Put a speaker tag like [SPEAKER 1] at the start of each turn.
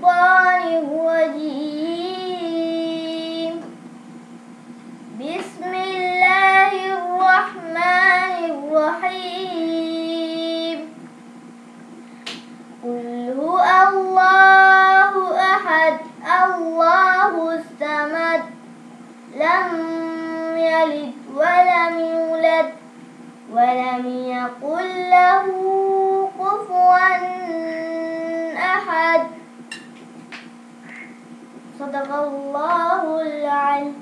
[SPEAKER 1] الشيطان الرجيم. بسم الله الرحمن الرحيم. قل هو الله أحد الله الصمد لم يلد ولم يولد ولم يقل له صدق الله العلي.